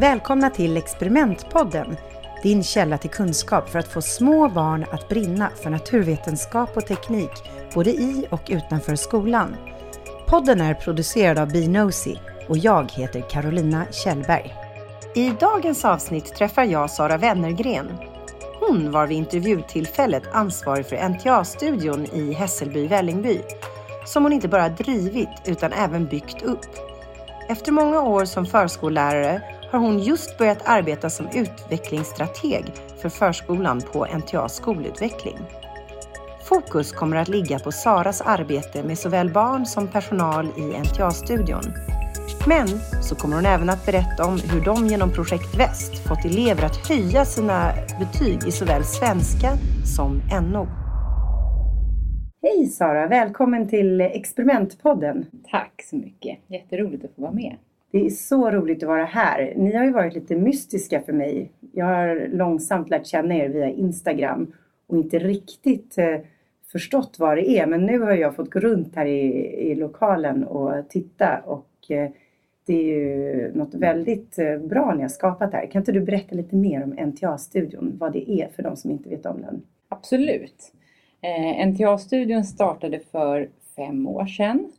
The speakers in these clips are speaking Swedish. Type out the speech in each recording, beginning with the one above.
Välkomna till Experimentpodden, din källa till kunskap för att få små barn att brinna för naturvetenskap och teknik, både i och utanför skolan. Podden är producerad av Binosi och jag heter Carolina Kjellberg. I dagens avsnitt träffar jag Sara Wennergren. Hon var vid intervjutillfället ansvarig för NTA-studion i Hässelby-Vällingby, som hon inte bara drivit utan även byggt upp. Efter många år som förskollärare har hon just börjat arbeta som utvecklingsstrateg för förskolan på NTA skolutveckling. Fokus kommer att ligga på Saras arbete med såväl barn som personal i NTA-studion. Men så kommer hon även att berätta om hur de genom Projekt Väst fått elever att höja sina betyg i såväl svenska som NO. Hej Sara! Välkommen till Experimentpodden. Tack så mycket! Jätteroligt att få vara med. Det är så roligt att vara här. Ni har ju varit lite mystiska för mig. Jag har långsamt lärt känna er via Instagram och inte riktigt eh, förstått vad det är. Men nu har jag fått gå runt här i, i lokalen och titta och eh, det är ju något väldigt eh, bra ni har skapat här. Kan inte du berätta lite mer om NTA-studion? Vad det är för de som inte vet om den? Absolut. Eh, NTA-studion startade för fem år sedan.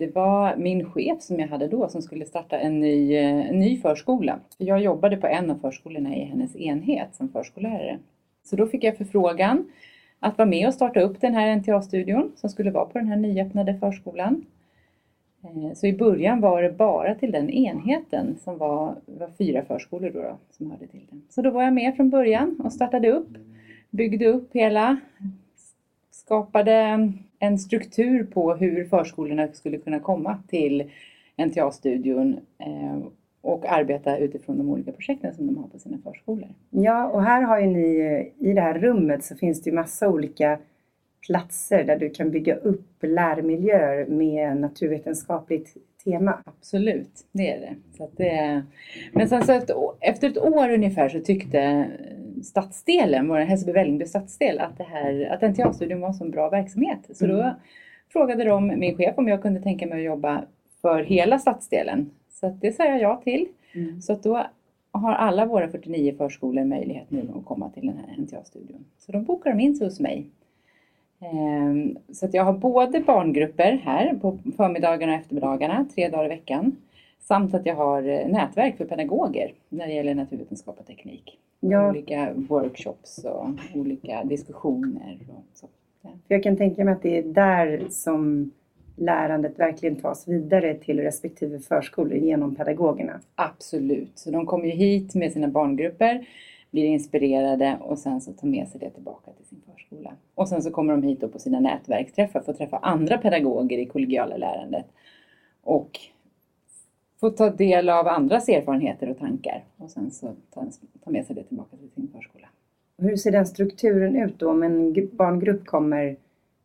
Det var min chef som jag hade då som skulle starta en ny, en ny förskola. Jag jobbade på en av förskolorna i hennes enhet som förskollärare. Så då fick jag förfrågan att vara med och starta upp den här NTA-studion som skulle vara på den här nyöppnade förskolan. Eh, så i början var det bara till den enheten som var, var fyra förskolor då, då, som hörde till den. Så då var jag med från början och startade upp, byggde upp hela, skapade en struktur på hur förskolorna skulle kunna komma till NTA-studion eh, och arbeta utifrån de olika projekten som de har på sina förskolor. Ja, och här har ju ni, i det här rummet så finns det ju massa olika platser där du kan bygga upp lärmiljöer med naturvetenskapligt tema. Absolut, det är det. Så det men sen så efter, efter ett år ungefär så tyckte stadsdelen, vår Hässelby Vällingby stadsdel, att, det här, att NTA-studion var en så bra verksamhet. Så mm. då frågade de min chef om jag kunde tänka mig att jobba för hela stadsdelen. Så det sa jag ja till. Mm. Så då har alla våra 49 förskolor möjlighet nu att komma till den här NTA-studion. Så de bokar de in sig hos mig. Ehm, så att jag har både barngrupper här på förmiddagarna och eftermiddagarna, tre dagar i veckan. Samt att jag har eh, nätverk för pedagoger när det gäller naturvetenskap och teknik. Ja. Olika workshops och olika diskussioner. Och så. Jag kan tänka mig att det är där som lärandet verkligen tas vidare till respektive förskolor genom pedagogerna. Absolut, så de kommer ju hit med sina barngrupper, blir inspirerade och sen så tar med sig det tillbaka till sin förskola. Och sen så kommer de hit då på sina nätverksträffar för att träffa andra pedagoger i kollegiala lärandet. Och få ta del av andras erfarenheter och tankar och sen så ta, ta med sig det tillbaka till sin förskola. Hur ser den strukturen ut då om en barngrupp kommer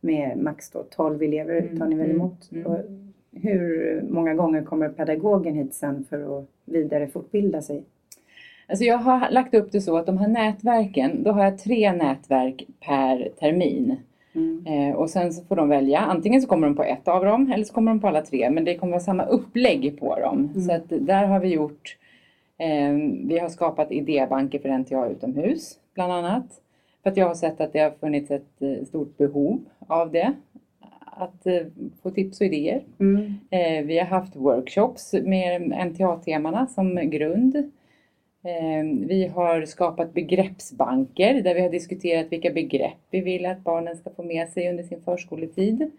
med max då 12 elever mm, tar ni väl mm, emot? Mm. hur många gånger kommer pedagogen hit sen för att vidare fortbilda sig? Alltså jag har lagt upp det så att de här nätverken, då har jag tre nätverk per termin. Mm. Eh, och sen så får de välja, antingen så kommer de på ett av dem eller så kommer de på alla tre men det kommer vara samma upplägg på dem. Mm. Så att där har vi gjort, eh, vi har skapat idébanker för NTA utomhus bland annat. För att jag har sett att det har funnits ett eh, stort behov av det. Att eh, få tips och idéer. Mm. Eh, vi har haft workshops med NTA-temana som grund. Vi har skapat begreppsbanker där vi har diskuterat vilka begrepp vi vill att barnen ska få med sig under sin förskoletid.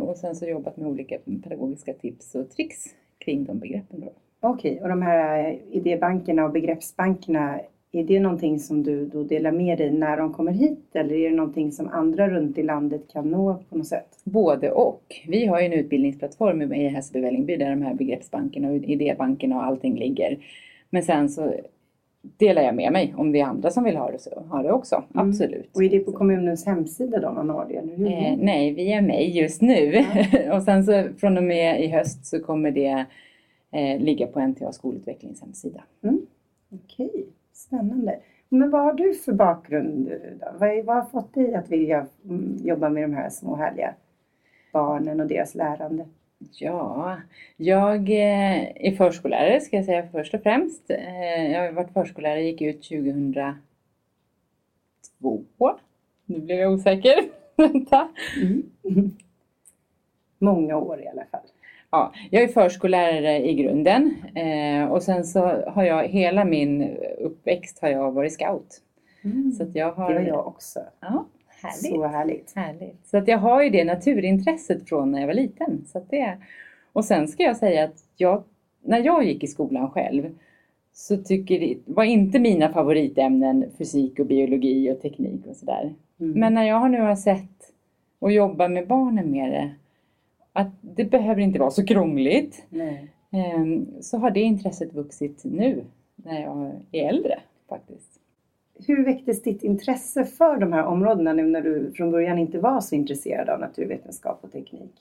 Och sen så jobbat med olika pedagogiska tips och tricks kring de begreppen. Okej, okay, och de här idébankerna och begreppsbankerna är det någonting som du då delar med dig när de kommer hit eller är det någonting som andra runt i landet kan nå på något sätt? Både och. Vi har ju en utbildningsplattform i Hässelby Vällingby där de här begreppsbankerna och idébankerna och allting ligger. Men sen så delar jag med mig om det är andra som vill ha det, så, ha det också. Mm. Absolut. Och är det på kommunens hemsida då man har det? Eller hur? Eh, nej, via mig just nu. Ja. och sen så från och med i höst så kommer det eh, ligga på NTA skolutvecklings hemsida. Mm. Okej. Okay. Spännande. Men vad har du för bakgrund då? Vad, vad har fått dig att vilja mm, jobba med de här små härliga barnen och deras lärande? Ja, jag eh, är förskollärare ska jag säga först och främst. Eh, jag har varit förskollärare, gick ut 2002. Nu blev jag osäker. Vänta. Mm. Många år i alla fall. Ja, jag är förskollärare i grunden eh, och sen så har jag hela min uppväxt har jag varit scout. Mm. Så jag har... Det var jag också. Ja, härligt. Så härligt. Härligt. Så att jag har ju det naturintresset från när jag var liten. Så det... Och sen ska jag säga att jag, när jag gick i skolan själv så tycker det var inte mina favoritämnen fysik och biologi och teknik och sådär. Mm. Men när jag nu har sett och jobbar med barnen med det, att det behöver inte vara så krångligt, Nej. ehm, så har det intresset vuxit nu när jag är äldre faktiskt. Hur väcktes ditt intresse för de här områdena nu när du från början inte var så intresserad av naturvetenskap och teknik?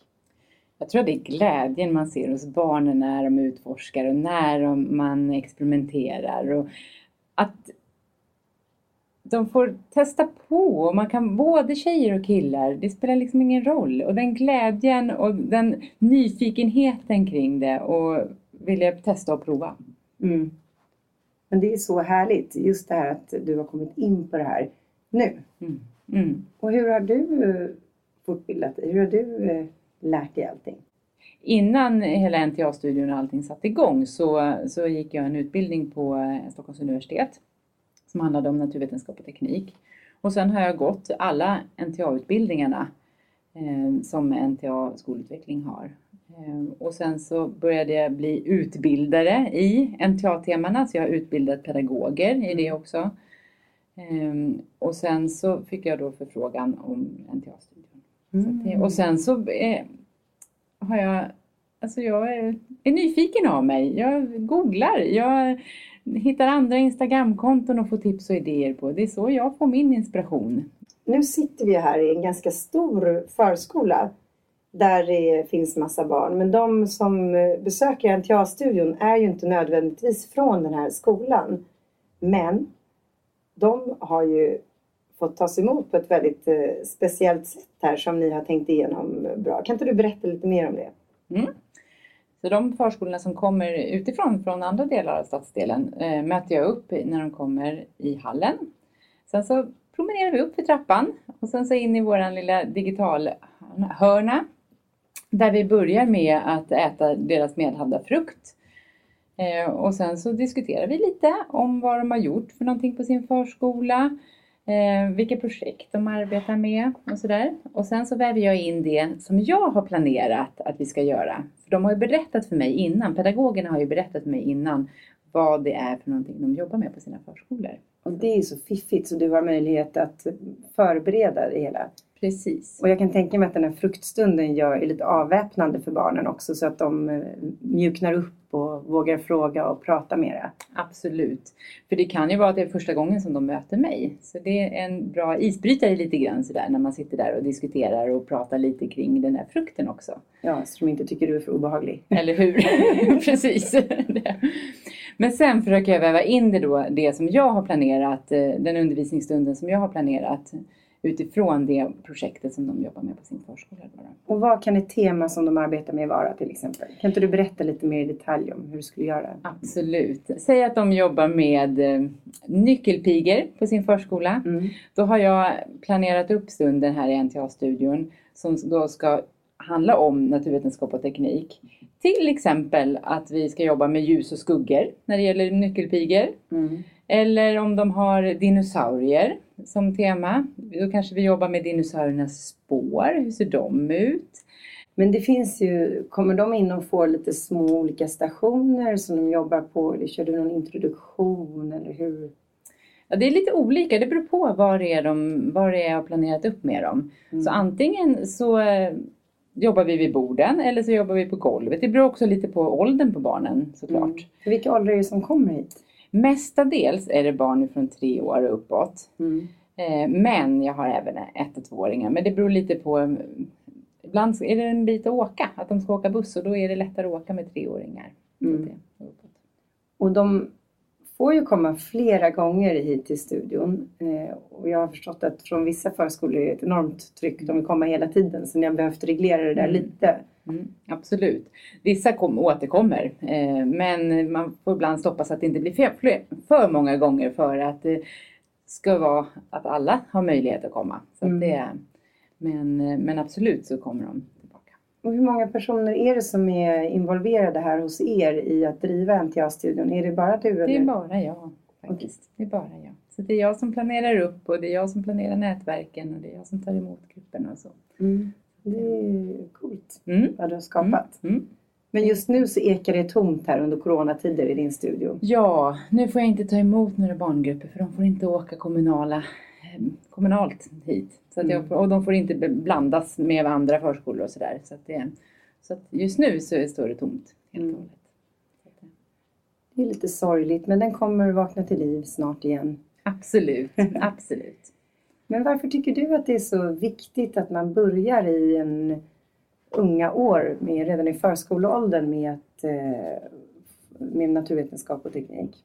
Jag tror att det är glädjen man ser hos barnen när de utforskar och när de, man experimenterar. Och att de får testa på och man kan både tjejer och killar, det spelar liksom ingen roll. Och den glädjen och den nyfikenheten kring det och vilja testa och prova. Mm. Men det är så härligt, just det här att du har kommit in på det här nu. Mm. Mm. Och hur har du eh, fortbildat dig? Hur har du eh, lärt dig allting? Innan hela NTA-studion och allting satte igång så, så gick jag en utbildning på eh, Stockholms universitet som handlade om naturvetenskap och teknik. Och sen har jag gått alla NTA-utbildningarna eh, som NTA skolutveckling har. Eh, och sen så började jag bli utbildare i NTA-temana, så jag har utbildat pedagoger i det också. Eh, och sen så fick jag då förfrågan om NTA-studion. Det, och sen så eh, har jag, alltså jag är, är nyfiken av mig. Jag googlar, jag hittar andra Instagramkonton och får tips och idéer på. Det är så jag får min inspiration. Nu sitter vi här i en ganska stor förskola där det finns massa barn. Men de som eh, besöker NTA-studion är ju inte nödvändigtvis från den här skolan. Men de har ju fått tas emot på ett väldigt eh, speciellt sätt här som ni har tänkt igenom bra. Kan inte du berätta lite mer om det? Mm. Så de förskolorna som kommer utifrån, från andra delar av stadsdelen, eh, möter jag upp när de kommer i hallen. Sen så promenerar vi upp för trappan och sen så in i våran lilla digitalhörna där vi börjar med att äta deras medhavda frukt. Eh, och sen så diskuterar vi lite om vad de har gjort för någonting på sin förskola, eh, vilka projekt de arbetar med och sådär. Och sen så väver jag in det som jag har planerat att vi ska göra. För de har ju berättat för mig innan, pedagogerna har ju berättat för mig innan vad det är för någonting de jobbar med på sina förskolor. Och det är så fiffigt så du har möjlighet att förbereda det hela. Precis. Och jag kan tänka mig att den här fruktstunden gör är lite avväpnande för barnen också så att de eh, mjuknar upp och vågar fråga och prata mera. Absolut. För det kan ju vara att det är första gången som de möter mig. Så det är en bra isbrytare lite grann sådär när man sitter där och diskuterar och pratar lite kring den här frukten också. Ja, så de inte tycker du är för obehaglig. Eller hur? Precis. Men sen försöker jag väva in det då, det som jag har planerat, eh, den undervisningsstunden som jag har planerat utifrån det projektet som de jobbar med på sin förskola. Och vad kan ett tema som de arbetar med vara till exempel? Kan inte du berätta lite mer i detalj om hur du skulle göra? Absolut. Säg att de jobbar med eh, nyckelpigor på sin förskola. Mm. Då har jag planerat upp stunden här i NTA-studion som då ska handla om naturvetenskap och teknik. Till exempel att vi ska jobba med ljus och skuggor när det gäller nyckelpigor. Mm. Eller om de har dinosaurier som tema. Då kanske vi jobbar med dinosauriernas spår. Hur ser de ut? Men det finns ju, kommer de in och får lite små olika stationer som de jobbar på? Eller kör du någon introduktion eller hur? Ja, det är lite olika. Det beror på vad det är, de, vad det är jag har planerat upp med dem. Mm. Så antingen så eh, jobbar vi vid borden eller så jobbar vi på golvet. Det beror också lite på åldern på barnen såklart. Mm. För vilka åldrar är det som kommer hit? Mestadels är det barn från tre år och uppåt. Mm. Eh, Men jag har även ett och tvååringar. Men det beror lite på. eh, Ibland är det en bit att åka. Att de ska åka buss och då är det lättare att åka med treåringar. Mm. Och de får ju komma flera gånger hit till studion. Eh, och jag har förstått att från vissa förskolor är det ett enormt tryck. De vill komma hela tiden. Så ni har behövt reglera det där Mm. lite. Mm, absolut. Vissa kom, återkommer, eh, men man får ibland stoppa så att det inte blir för, för många gånger för att det ska vara att alla har möjlighet att komma. Så mm. det, men, men absolut så kommer de tillbaka. Och hur många personer är det som är involverade här hos er i att driva NTA-studion? Är det bara du? Eller? Det är bara jag faktiskt. Okay. Det är bara jag. Så det är jag som planerar upp och det är jag som planerar nätverken och det är jag som tar emot grupperna och så. Mm. Det är coolt mm. vad du har skapat. Mm. mm. Men just nu så ekar det tomt här under coronatider i din studio. Ja, nu får jag inte ta emot några barngrupper för de får inte åka kommunala, eh, kommunalt hit. Så att jag, mm. och de får inte blandas med andra förskolor och sådär. Så, att det, så att just nu så står det tomt helt och mm. hållet. Det är lite sorgligt men den kommer vakna till liv snart igen. Absolut, absolut. Men varför tycker du att det är så viktigt att man börjar i en unga år, med, redan i förskoleåldern, med, att, eh, med naturvetenskap och teknik?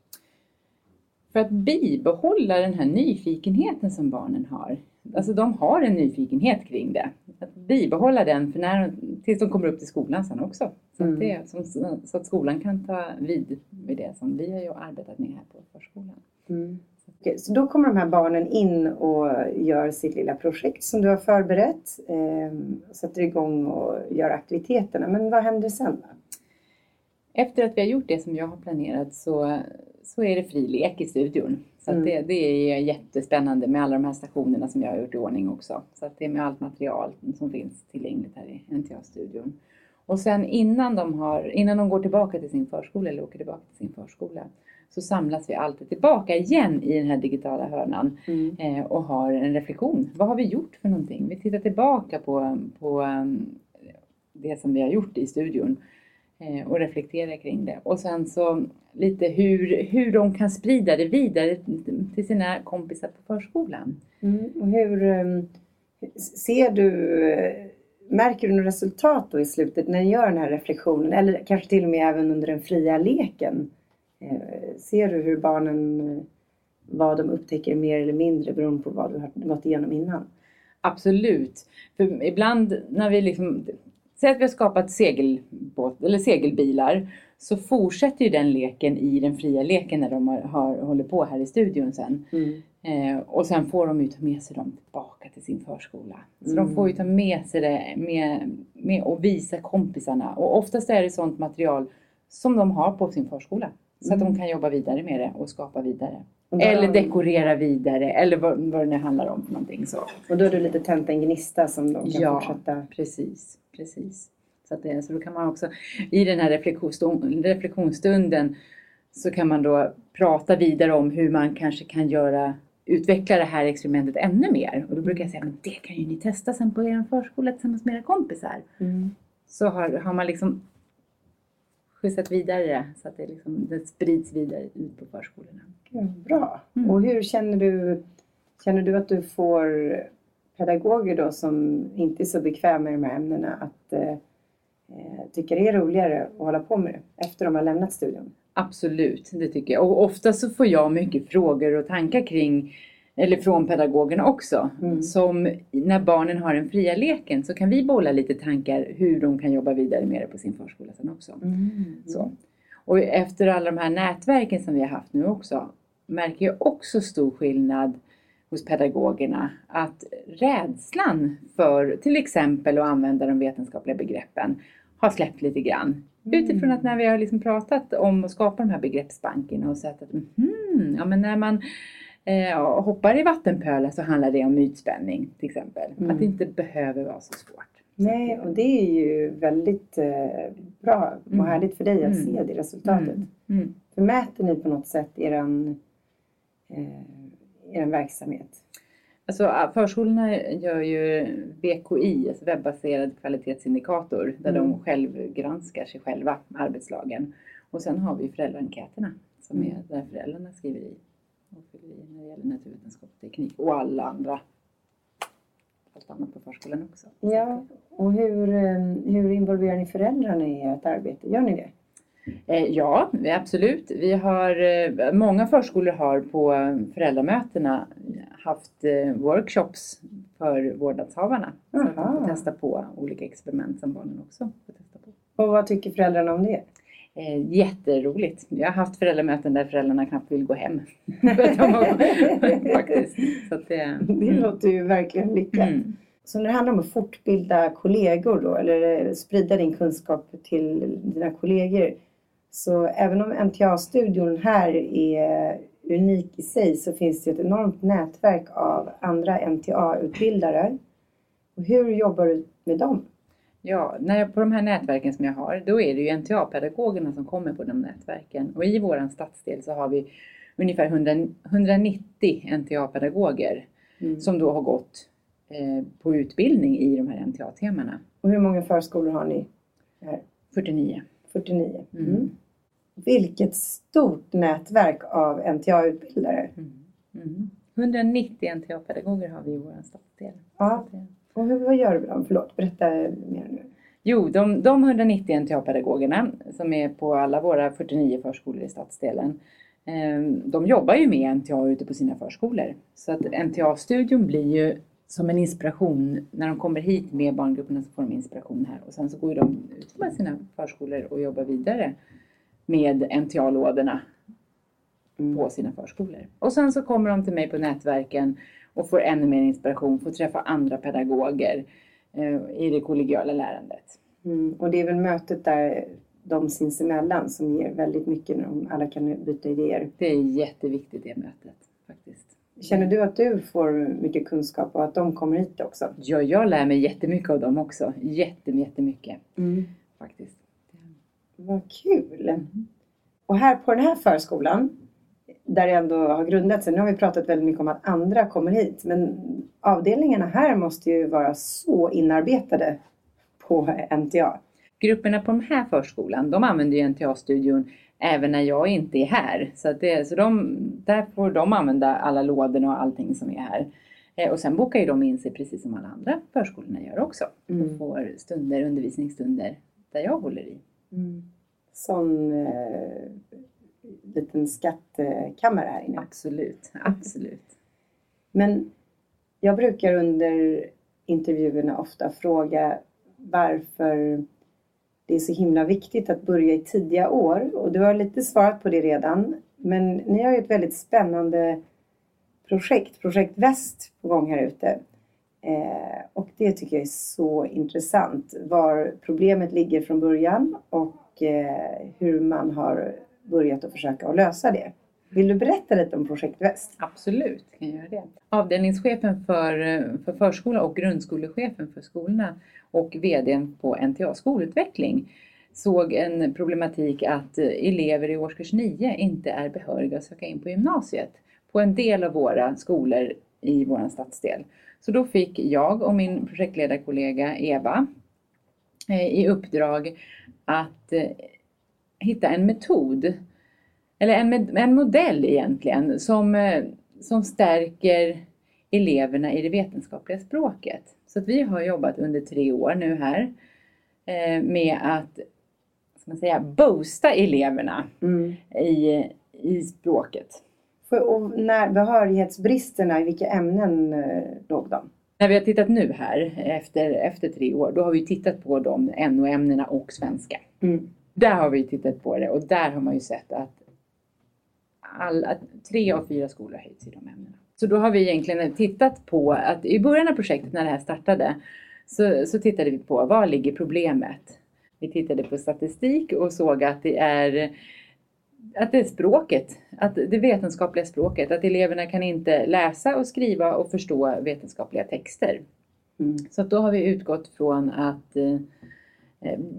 För att bibehålla den här nyfikenheten som barnen har. Alltså de har en nyfikenhet kring det. Att bibehålla den för när, tills de kommer upp till skolan sen också. Så, mm. att, det, som, så att skolan kan ta vid med det som vi har ju arbetat med här på förskolan. Mm. Så då kommer de här barnen in och gör sitt lilla projekt som du har förberett. Eh, sätter igång och gör aktiviteterna. Men vad händer sen? Då? Efter att vi har gjort det som jag har planerat så, så är det fri lek i studion. Så mm. det, det är jättespännande med alla de här stationerna som jag har gjort i ordning också. Så att det är med allt material som finns tillgängligt här i NTA-studion. Och sen innan de, har, innan de går tillbaka till sin förskola eller åker tillbaka till sin förskola så samlas vi alltid tillbaka igen i den här digitala hörnan mm. eh, och har en reflektion. Vad har vi gjort för någonting? Vi tittar tillbaka på, på um, det som vi har gjort i studion eh, och reflekterar kring det. Och sen så lite hur, hur de kan sprida det vidare till sina kompisar på förskolan. Mm. Och hur um, ser du Märker du något resultat då i slutet när ni gör den här reflektionen eller kanske till och med även under den fria leken? Eh, ser du hur barnen, vad de upptäcker mer eller mindre beroende på vad du har gått igenom innan? Absolut. För ibland när vi liksom, säg att vi har skapat segelbåt, eller segelbilar, så fortsätter ju den leken i den fria leken när de har, har håller på här i studion sen. Mm. Eh, och sen får de ju ta med sig dem tillbaka till sin förskola. Så mm. de får ju ta med sig det med, med och visa kompisarna. Och oftast är det sånt material som de har på sin förskola. Så att de mm. kan jobba vidare med det och skapa vidare. Eller dekorera vidare eller vad, vad det nu handlar om för någonting. Så. Och då är du lite tänt en gnista som de kan ja, fortsätta? Precis. precis. Så, att det, så då kan man också i den här reflektionsstunden så kan man då prata vidare om hur man kanske kan göra utveckla det här experimentet ännu mer. Och då brukar jag säga, men det kan ju ni testa sen på er förskola tillsammans med era kompisar. Mm. Så har, har man liksom skjutsat vidare så att det, liksom, det sprids vidare ut på förskolorna. Gud, bra! Mm. Och hur känner du, känner du att du får pedagoger då som inte är så bekväma i de här ämnena att eh, eh, tycka det är roligare att hålla på med det efter de har lämnat studion? Absolut, det tycker jag. Och ofta så får jag mycket frågor och tankar kring eller från pedagogerna också. Mm. Som när barnen har den fria leken så kan vi bolla lite tankar hur de kan jobba vidare med det på sin förskola sen också. Mm. Så. Och efter alla de här nätverken som vi har haft nu också märker jag också stor skillnad hos pedagogerna att rädslan för till exempel att använda de vetenskapliga begreppen har släppt lite grann. Mm. Utifrån att när vi har liksom pratat om att skapa de här begreppsbankerna och sett att mm, ja, men när man eh, hoppar i vattenpölar så handlar det om mytspänning till exempel. Mm. Att det inte behöver vara så svårt. Nej, och det är ju väldigt eh, bra och mm. härligt för dig att se det resultatet. Mm. mm. För mäter ni på något sätt er, eh, er verksamhet? Alltså, förskolorna gör ju VKI, alltså webbaserad kvalitetsindikator, där mm. de själv granskar sig själva, arbetslagen. Och sen har vi föräldraenkäterna som är där föräldrarna skriver i och fyller i när det gäller naturvetenskap och teknik och alla andra allt annat på förskolan också. Ja, och hur, eh, hur involverar ni föräldrarna i ert arbete? Gör ni det? Eh, ja, absolut. Vi har, eh, många förskolor har på föräldramötena haft workshops för vårdnadshavarna. Aha. Så att de får testa på olika experiment som barnen också får testa på. Och vad tycker föräldrarna om det? Eh, jätteroligt. Jag har haft föräldramöten där föräldrarna knappt vill gå hem. Faktiskt. Så det, det låter ju verkligen lyckat. Mm. Så när det handlar om att fortbilda kollegor då, eller sprida din kunskap till dina kollegor. Så även om NTA-studion här är unik i sig så finns det ett enormt nätverk av andra NTA-utbildare. Hur jobbar du med dem? Ja, när på de här nätverken som jag har, då är det ju NTA-pedagogerna som kommer på de nätverken. Och i vår stadsdel så har vi ungefär 100, 190 NTA-pedagoger mm. som då har gått eh, på utbildning i de här NTA-temana. Och hur många förskolor har ni? Här? 49. 49. Mm. Mm. Vilket stort nätverk av NTA-utbildare. Mm. Mm. 190 NTA-pedagoger har vi i vår stadsdel. Ja. Och hur, vad gör du med dem? Förlåt, berätta mer nu. Jo, de, de 190 NTA-pedagogerna som är på alla våra 49 förskolor i stadsdelen ehm, de jobbar ju med NTA ute på sina förskolor. Så att NTA-studion blir ju som en inspiration. När de kommer hit med barngrupperna så får de inspiration här och sen så går de ut på sina förskolor och jobbar vidare med NTA-lådorna mm. på sina förskolor. Och sen så kommer de till mig på nätverken och får ännu mer inspiration, får träffa andra pedagoger eh, i det kollegiala lärandet. Mm. Och det är väl mötet där de sinsemellan som ger väldigt mycket när de alla kan byta idéer. Det är jätteviktigt det mötet faktiskt. Känner du att du får mycket kunskap och att de kommer hit också? Ja, jag lär mig jättemycket av dem också. jättemycket mm. faktiskt. Vad kul! Mm. Och här på den här förskolan där det ändå har grundat sig. Nu har vi pratat väldigt mycket om att andra kommer hit men avdelningarna här måste ju vara så inarbetade på NTA. Grupperna på den här förskolan, de använder ju NTA-studion även när jag inte är här. Så, det, så de, där får de använda alla lådorna och allting som är här. Eh, och sen bokar ju de in sig precis som alla andra förskolorna gör också. Mm. Och får stunder, undervisningsstunder där jag håller i. Mm. Sån eh, liten skattkammare här inne. Absolut, absolut. Men jag brukar under intervjuerna ofta fråga varför det är så himla viktigt att börja i tidiga år. Och du har lite svarat på det redan. Men ni har ju ett väldigt spännande projekt, Projekt Väst, på gång här ute. Eh, och det tycker jag är så intressant. Var problemet ligger från början och eh, hur man har börjat att försöka att lösa det. Vill du berätta lite om Projekt Väst? Absolut, kan jag göra det. Avdelningschefen för, för förskola och grundskolechefen för skolorna och VDn på NTA skolutveckling såg en problematik att elever i årskurs 9 inte är behöriga att söka in på gymnasiet på en del av våra skolor i vår stadsdel. Så då fick jag och min projektledarkollega Eva eh, i uppdrag att eh, hitta en metod, eller en, en modell egentligen, som, eh, som stärker eleverna i det vetenskapliga språket. Så att vi har jobbat under tre år nu här eh, med att ska man säga, boosta eleverna mm. i, i språket. För, och när behörighetsbristerna, i vilka ämnen eh, låg de? När vi har tittat nu här efter, efter tre år, då har vi tittat på de NO-ämnena och svenska. Mm. Där har vi tittat på det och där har man ju sett att, alla, tre av fyra skolor höjts i de ämnena. Så då har vi egentligen tittat på att i början av projektet när det här startade så, så tittade vi på var ligger problemet? Vi tittade på statistik och såg att det är att det är språket, att det vetenskapliga språket, att eleverna kan inte läsa och skriva och förstå vetenskapliga texter. Mm. Så då har vi utgått från att Eh,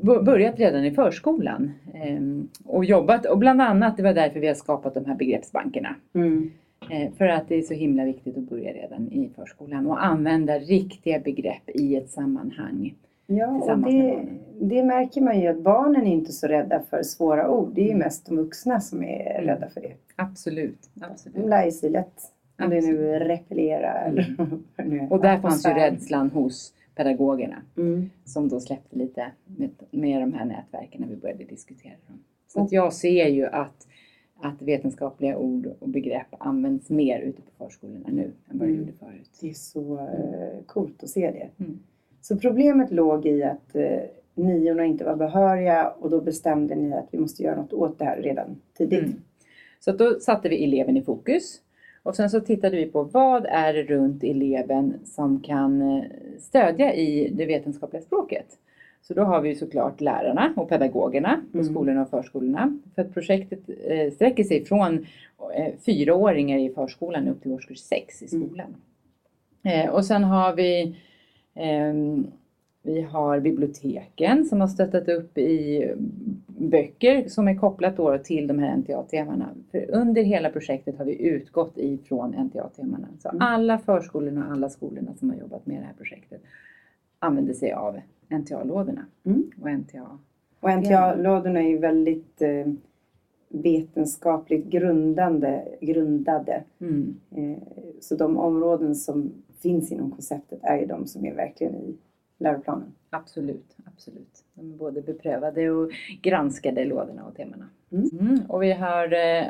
börjat redan i förskolan ehm, och jobbat och bland annat det var därför vi har skapat de här begreppsbankerna. Mm. Eh, för att det är så himla viktigt att börja redan i förskolan och använda riktiga begrepp i ett sammanhang. Ja, och det, det märker man ju att barnen är inte så rädda för svåra ord. Det är ju mm. mest de vuxna som är mm. rädda för det. Absolut. absolut. De lär sig lätt. Om det nu repellera eller vad nu Och där fanns ju rädslan hos pedagogerna mm. som då släppte lite med, med de här nätverken när vi började diskutera dem. Så att jag ser ju att, att vetenskapliga ord och begrepp används mer ute på förskolorna nu än vad det mm. gjorde förut. Det är så uh, coolt att se det. Mm. Så problemet låg i att uh, niorna inte var behöriga och då bestämde ni att vi måste göra något åt det här redan tidigt. Mm. Så då satte vi eleven i fokus. Och sen så tittade vi på vad är det runt eleven som kan eh, stödja i det vetenskapliga språket. Så då har vi såklart lärarna och pedagogerna på Mm. skolorna och förskolorna. För att projektet eh, sträcker sig från eh, fyraåringar i förskolan upp till årskurs sex i Mm. skolan. Eh, och sen har vi ehm, vi har biblioteken som har stöttat upp i böcker som är kopplat då till de här NTA-temana. För under hela projektet har vi utgått ifrån NTA-temana. Så Mm. alla förskolorna och alla skolorna som har jobbat med det här projektet använder sig av NTA-lådorna. Mm. Och NTA. Och NTA-lådorna är ju väldigt eh, vetenskapligt grundande, grundade. Mm. Eh, så de områden som finns inom konceptet är ju de som är verkligen i läroplanen. Absolut, absolut. De är både beprövade och granskade lådorna och temana. Mm. Mm. Och vi har eh,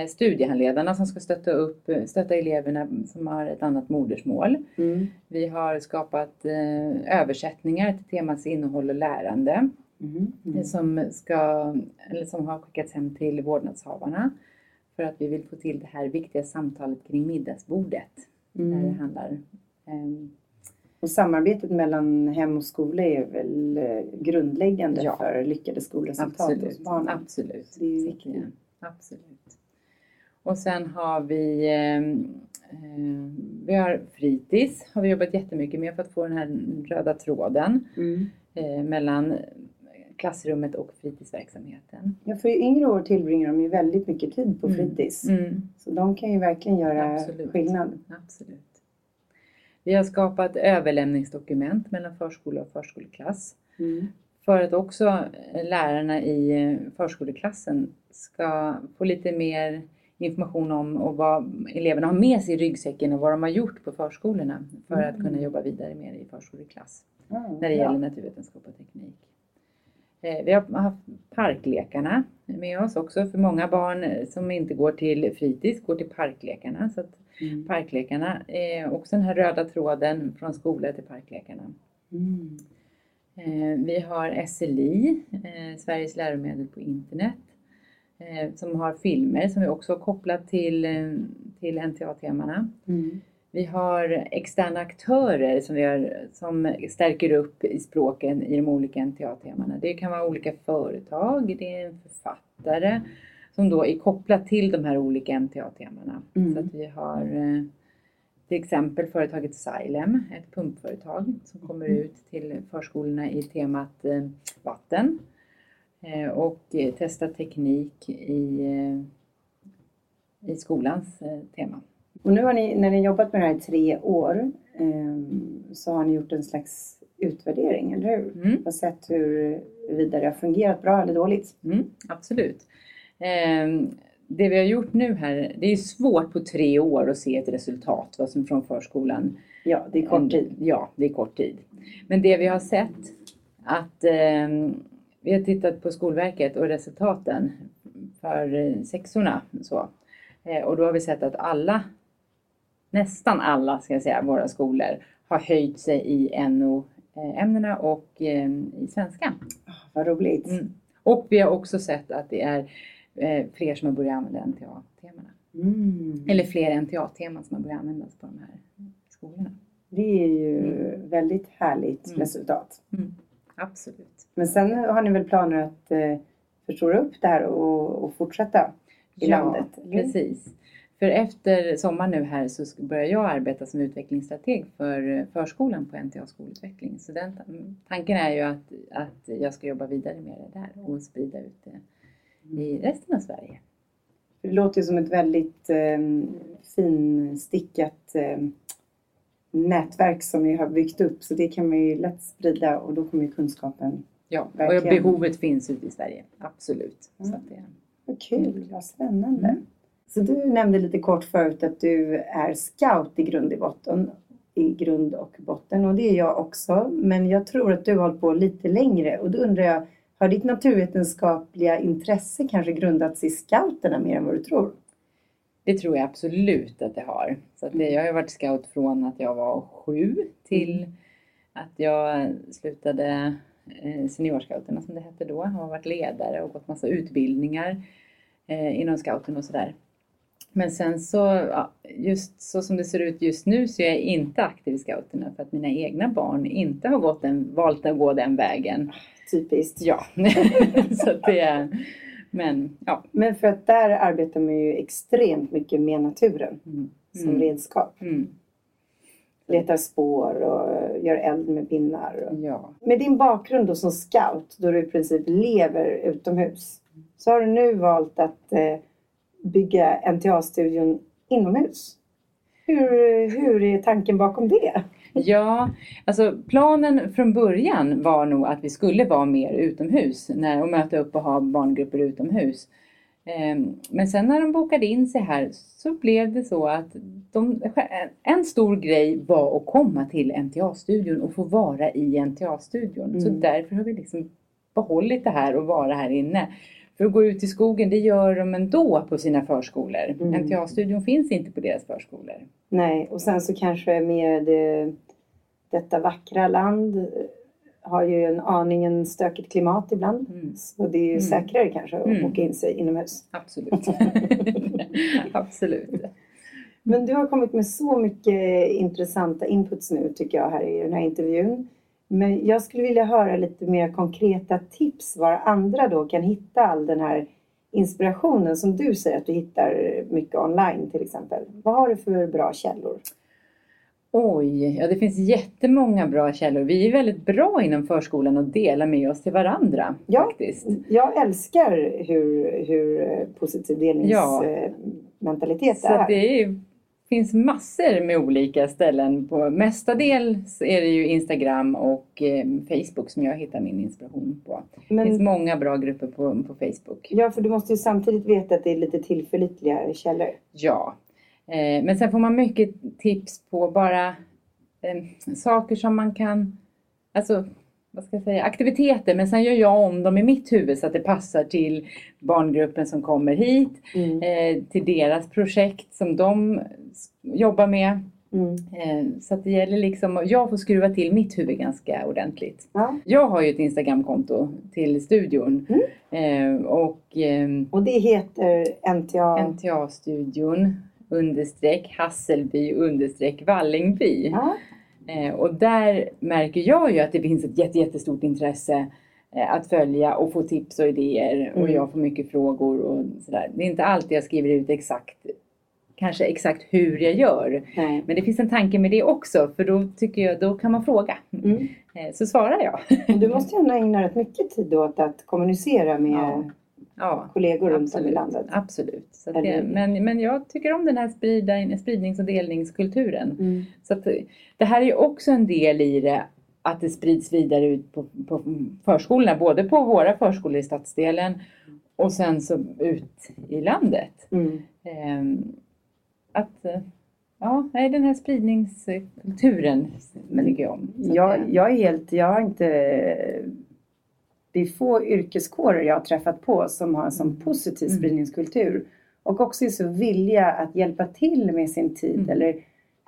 eh, studiehandledarna som ska stötta, upp, stötta eleverna som har ett annat modersmål. Mm. Vi har skapat eh, översättningar till temats innehåll och lärande Mm. Mm. som, ska, eller som har skickats hem till vårdnadshavarna för att vi vill få till det här viktiga samtalet kring middagsbordet. Där det Mm. handlar ehm, Och samarbetet mellan hem och skola är väl eh, grundläggande Ja. för lyckade skolresultat hos Absolut, barnen. absolut. Det är viktigt. ja, Absolut. Och sen har vi ehm, eh, vi har fritids, har vi jobbat jättemycket med för att få den här röda tråden Mm. eh, mellan klassrummet och fritidsverksamheten. Ja, för i yngre år tillbringar de ju väldigt mycket tid på Mm. fritids. Mm, Så de kan ju verkligen göra Absolut. skillnad. absolut. Vi har skapat överlämningsdokument mellan förskola och förskoleklass. Mm. För att också eh, lärarna i eh, förskoleklassen ska få lite mer information om och vad eleverna har med sig i ryggsäcken och vad de har gjort på förskolorna för att Mm. kunna jobba vidare med det i förskoleklass Ja, när det bra. gäller naturvetenskap och teknik. Eh, Vi har haft parklekarna med oss också för många barn som inte går till fritids går till parklekarna. Så att Mm. parklekarna är också den här röda tråden från skola till parklekarna. Mm. Eh, Vi har SLI, eh, Sveriges läromedel på internet, eh, som har filmer som vi också har kopplat till, eh, till NTA-temana. Mm. Vi har externa aktörer som, vi har, som stärker upp i språken i de olika NTA-temana. Det kan vara olika företag, det är en författare som då är kopplat till de här olika NTA-temana. Mm. Så att vi har eh, till exempel företaget Xylem, ett pumpföretag som kommer Mm. ut till förskolorna i temat eh, vatten eh, och testar teknik i, i skolans tema. Och nu har ni, när ni jobbat med det här i tre år, ehm, så har ni gjort en slags utvärdering, eller hur? Mm. Och sett hur vidare det har fungerat bra eller dåligt. Mm, absolut. Ehm, det vi har gjort nu här, det är svårt på tre år att se ett resultat vad som från förskolan. Ja, det är kort tid. Ja, det är kort tid. Men det vi har sett att ehm, vi har tittat på Skolverket och resultaten för eh, sexorna. Så. Eh, och då har vi sett att alla, nästan alla ska jag säga, våra skolor har höjt sig i NO-ämnena och eh, i svenska. Ah, vad roligt. Mm. Och vi har också sett att det är eh, fler som har börjat använda NTA-temana. Mm. Eller fler NTA-teman som har börjat användas på de här skolorna. Det är ju väldigt härligt Mm. resultat. Absolut. Men sen har ni väl planer att eh, förstora upp det här och, och fortsätta i landet? eller? precis. För efter sommaren nu här så börjar jag arbeta som utvecklingsstrateg för eh, förskolan på NTA skolutveckling. Så den ta- tanken är ju att, att jag ska jobba vidare med det där och sprida ut det i resten av Sverige. Det låter ju som ett väldigt eh, finstickat eh, nätverk som ni har byggt upp. Så det kan man ju lätt sprida och då kommer ju kunskapen. Ja, och Verkligen. behovet finns ute i Sverige. Absolut. Mm. Så det, Vad kul, vad spännande. Mm. Så du nämnde lite kort förut att du är scout i grund, i, botten, i grund och botten och det är jag också. Men jag tror att du har hållit på lite längre och då undrar jag, har ditt naturvetenskapliga intresse kanske grundats i scouterna mer än vad du tror? det tror jag absolut att det har. Så det, jag har varit scout från att jag var sju till att jag slutade eh, seniorscouterna som det hette då. Har varit ledare och gått massa utbildningar eh, inom scouten och sådär. Men sen så, ja, just så som det ser ut just nu så är jag inte aktiv i scouterna för att mina egna barn inte har gått den, valt att gå den vägen. Typiskt. Ja, så det är, men ja. Men för att där arbetar man ju extremt mycket med naturen Mm. som Mm. redskap. Mm. Letar spår och gör eld med pinnar. Och... Ja. Med din bakgrund då som scout, då du i princip lever utomhus, så har du nu valt att eh, bygga NTA-studion inomhus. Hur, hur är tanken bakom det? Ja, alltså planen från början var nog att vi skulle vara mer utomhus när, och möta upp och ha barngrupper utomhus. Ehm, Men sen när de bokade in sig här så blev det så att de, en stor grej var att komma till NTA-studion och få vara i NTA-studion. Så Mm. därför har vi liksom behållit det här och vara här inne. För att gå ut i skogen, det gör de ändå på sina förskolor. Mm. NTA-studion finns inte på deras förskolor. Nej, och sen så kanske med detta vackra land har ju en aningen stökigt klimat ibland. Mm. Så det är ju Mm. säkrare kanske att Mm. boka in sig inomhus. Absolut. Absolut. Men du har kommit med så mycket intressanta inputs nu tycker jag här i den här intervjun. Men jag skulle vilja höra lite mer konkreta tips var andra då kan hitta all den här inspirationen som du säger att du hittar mycket online till exempel. Vad har du för bra källor? Oj, ja det finns jättemånga bra källor. Vi är väldigt bra inom förskolan att dela med oss till varandra. Ja. Faktiskt. Jag älskar hur, hur eh, positiv Ja. delningsmentalitet Så det är. Finns massor med olika ställen. På, mestadels är det ju Instagram och eh, Facebook som jag hittar min inspiration på. Det finns Men, många bra grupper på, på Facebook. ja, för du måste ju samtidigt veta att det är lite tillförlitliga källor. Ja. Eh, men sen får man mycket tips på bara eh, saker som man kan, alltså vad ska jag säga, aktiviteter. Men sen gör jag om dem i mitt huvud så att det passar till barngruppen som kommer hit. Mm. Eh, till deras projekt som de jobbar med. Mm. Eh, så att det gäller liksom, jag får skruva till mitt huvud ganska ordentligt. Ja. Jag har ju ett Instagramkonto till studion. Mm. Eh, och ehm, Och det heter NTA. NTA-studion understreck Hasselby understreck Vallingby. Ja. Eh, och där märker jag ju att det finns ett jätte, jättestort intresse eh, att följa och få tips och idéer och Mm. jag får mycket frågor och sådär. Det är inte alltid jag skriver ut exakt, kanske exakt hur jag gör. Nej. Men det finns en tanke med det också för då tycker jag, då kan man fråga. Mm. Eh, så svarar jag. Och du måste ju ändå ägna rätt mycket tid åt att kommunicera med Ja. Ja. kollegor runt om i Absolut, landet. absolut. Det, men, men jag tycker om den här spridnings och delningskulturen. Mm. Så att, det här är ju också en del i det, att det sprids vidare ut på, på förskolorna, både på våra förskolor i stadsdelen och sen så ut i landet. Mm. Ehm, att, ja, nej, den här spridningskulturen tycker jag om. Jag, jag är helt, jag har inte... Det är få yrkeskårer jag har träffat på som har en sån positiv Mm. spridningskultur. Och också är så villiga att hjälpa till med sin tid Mm. eller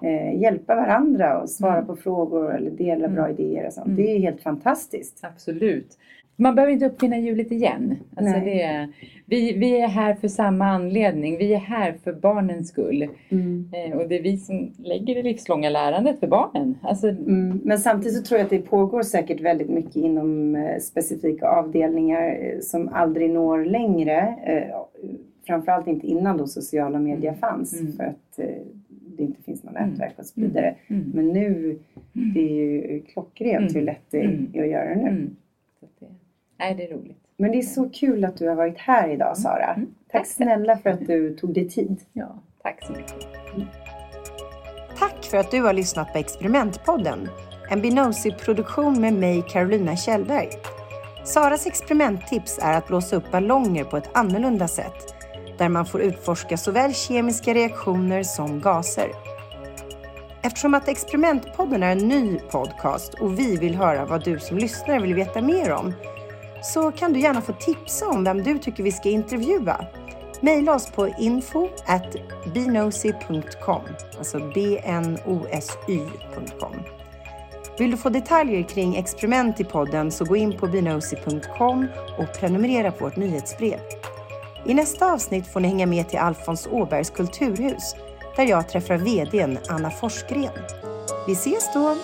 eh, hjälpa varandra och svara Mm. på frågor eller dela bra Mm. idéer och sånt. Mm. Det är helt fantastiskt. Absolut. Man behöver inte uppfinna hjulet igen. Alltså Nej. det är, vi, vi är här för samma anledning. Vi är här för barnens skull. Eh, och det är vi som lägger det livslånga lärandet för barnen. Alltså, Mm, men samtidigt så tror jag att det pågår säkert väldigt mycket inom eh, specifika avdelningar eh, som aldrig når längre. Eh, framförallt inte innan då sociala medier Mm. fanns Mm. för att det inte finns någon Mm. nätverk att sprida det. mm, Men nu, det är ju klockrent Mm. hur lätt det Mm. är att göra det nu. mm. Det, nej, det är roligt. Men det är så kul att du har varit här idag Sara. Mm. Tack snälla för att du tog dig tid. Ja, tack så mycket. Tack för att du har lyssnat på Experimentpodden. En Binosi-produktion med mig, Carolina Kjellberg. Saras experimenttips är att blåsa upp ballonger på ett annorlunda sätt, där man får utforska såväl kemiska reaktioner som gaser. Eftersom att Experimentpodden är en ny podcast och vi vill höra vad du som lyssnare vill veta mer om, så kan du gärna få tipsa om vem du tycker vi ska intervjua. Mejla oss på info at bnosy.com, alltså b-n-o-s-y.com. Vill du få detaljer kring experiment i podden så gå in på bnosy.com och prenumerera på vårt nyhetsbrev. I nästa avsnitt får ni hänga med till Alfons Åbergs kulturhus där jag träffar VDn Anna Forsgren. Vi ses då!